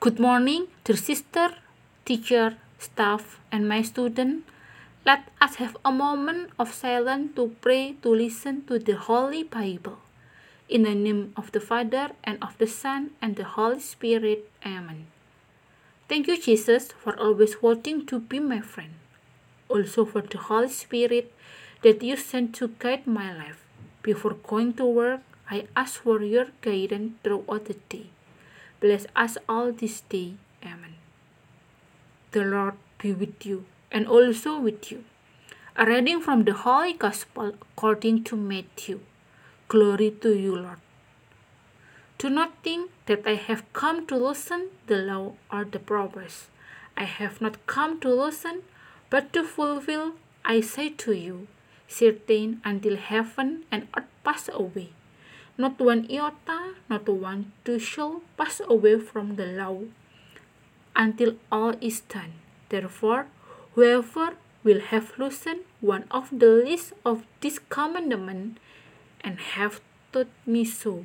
Good morning, dear sister, teacher, staff, and my student. Let us have a moment of silence to pray to listen to the Holy Bible. In the name of the Father, and of the Son, and the Holy Spirit. Amen. Thank you, Jesus, for always wanting to be my friend. Also for the Holy Spirit that you sent to guide my life. Before going to work, I ask for your guidance throughout the day. Bless us all this day. Amen. The Lord be with you and also with you. A reading from the Holy Gospel according to Matthew. Glory to you, Lord. Do not think that I have come to loosen the law or the prophets. I have not come to loosen, but to fulfill. I say to you, certain until heaven and earth pass away. Not one iota, not one shall pass away from the law until all is done. Therefore, whoever will have loosened one of the least of this commandment and have taught me so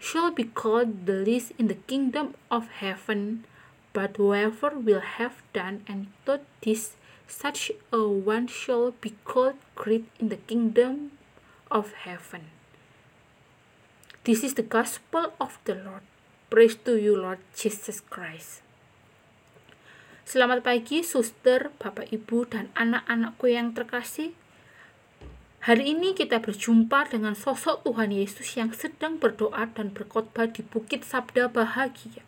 shall be called the least in the kingdom of heaven. But whoever will have done and taught this, such a one shall be called great in the kingdom of heaven. This is the gospel of the Lord. Praise to you, Lord Jesus Christ. Selamat pagi, suster, bapak, ibu, dan anak-anakku yang terkasih. Hari ini kita berjumpa dengan sosok Tuhan Yesus yang sedang berdoa dan berkhotbah di Bukit Sabda Bahagia.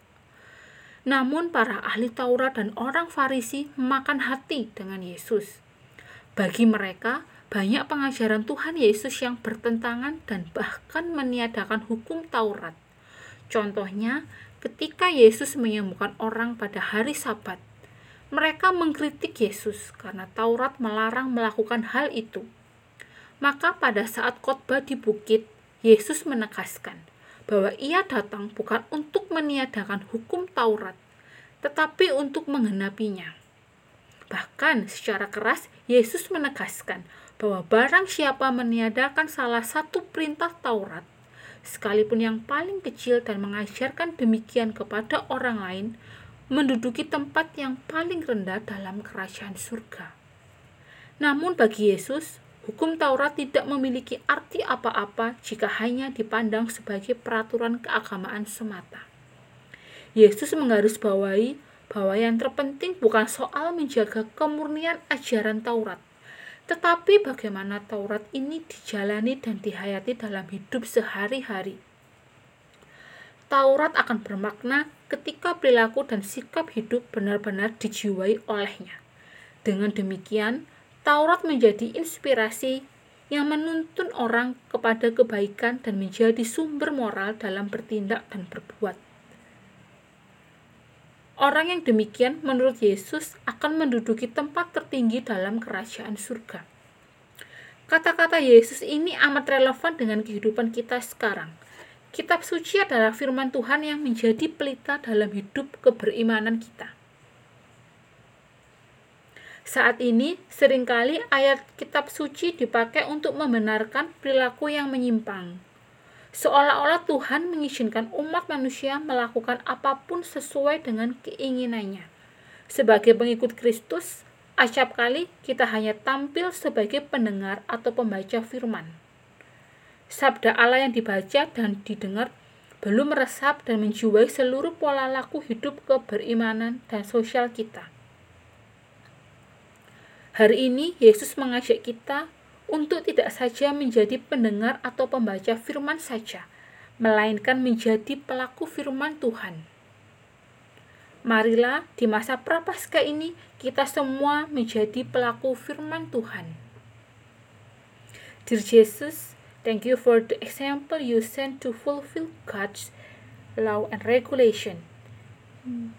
Namun para ahli Taurat dan orang Farisi makan hati dengan Yesus. Bagi mereka, banyak pengajaran Tuhan Yesus yang bertentangan dan bahkan meniadakan hukum Taurat. Contohnya, ketika Yesus menyembuhkan orang pada hari Sabat, mereka mengkritik Yesus karena Taurat melarang melakukan hal itu. Maka pada saat khotbah di bukit, Yesus menegaskan bahwa ia datang bukan untuk meniadakan hukum Taurat, tetapi untuk menggenapinya. Bahkan secara keras, Yesus menegaskan bahwa barang siapa meniadakan salah satu perintah Taurat, sekalipun yang paling kecil dan mengajarkan demikian kepada orang lain, menduduki tempat yang paling rendah dalam kerajaan surga. Namun bagi Yesus, hukum Taurat tidak memiliki arti apa-apa jika hanya dipandang sebagai peraturan keagamaan semata. Yesus menggarisbawahi bahwa yang terpenting bukan soal menjaga kemurnian ajaran Taurat, tetapi bagaimana Taurat ini dijalani dan dihayati dalam hidup sehari-hari. Taurat akan bermakna ketika perilaku dan sikap hidup benar-benar dijiwai olehnya. Dengan demikian, Taurat menjadi inspirasi yang menuntun orang kepada kebaikan dan menjadi sumber moral dalam bertindak dan berbuat. Orang yang demikian menurut Yesus akan menduduki tempat tertinggi dalam kerajaan surga. Kata-kata Yesus ini amat relevan dengan kehidupan kita sekarang. Kitab suci adalah firman Tuhan yang menjadi pelita dalam hidup keberimanan kita. Saat ini, sering kali ayat kitab suci dipakai untuk membenarkan perilaku yang menyimpang, seolah-olah Tuhan mengizinkan umat manusia melakukan apa pun sesuai dengan keinginannya. Sebagai pengikut Kristus, acap kali kita hanya tampil sebagai pendengar atau pembaca firman. Sabda Allah yang dibaca dan didengar belum meresap dan menjiwai seluruh pola laku hidup keberimanan dan sosial kita. Hari ini Yesus mengajak kita untuk tidak saja menjadi pendengar atau pembaca firman saja, melainkan menjadi pelaku firman Tuhan. Marilah di masa prapaskah ini kita semua menjadi pelaku firman Tuhan. Dear Jesus, thank you for the example you sent to fulfill God's law and regulation.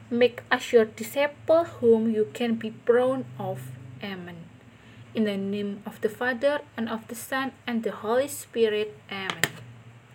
Make us your disciple whom you can be proud of. Amen. In the name of the Father, and of the Son, and the Holy Spirit. Amen.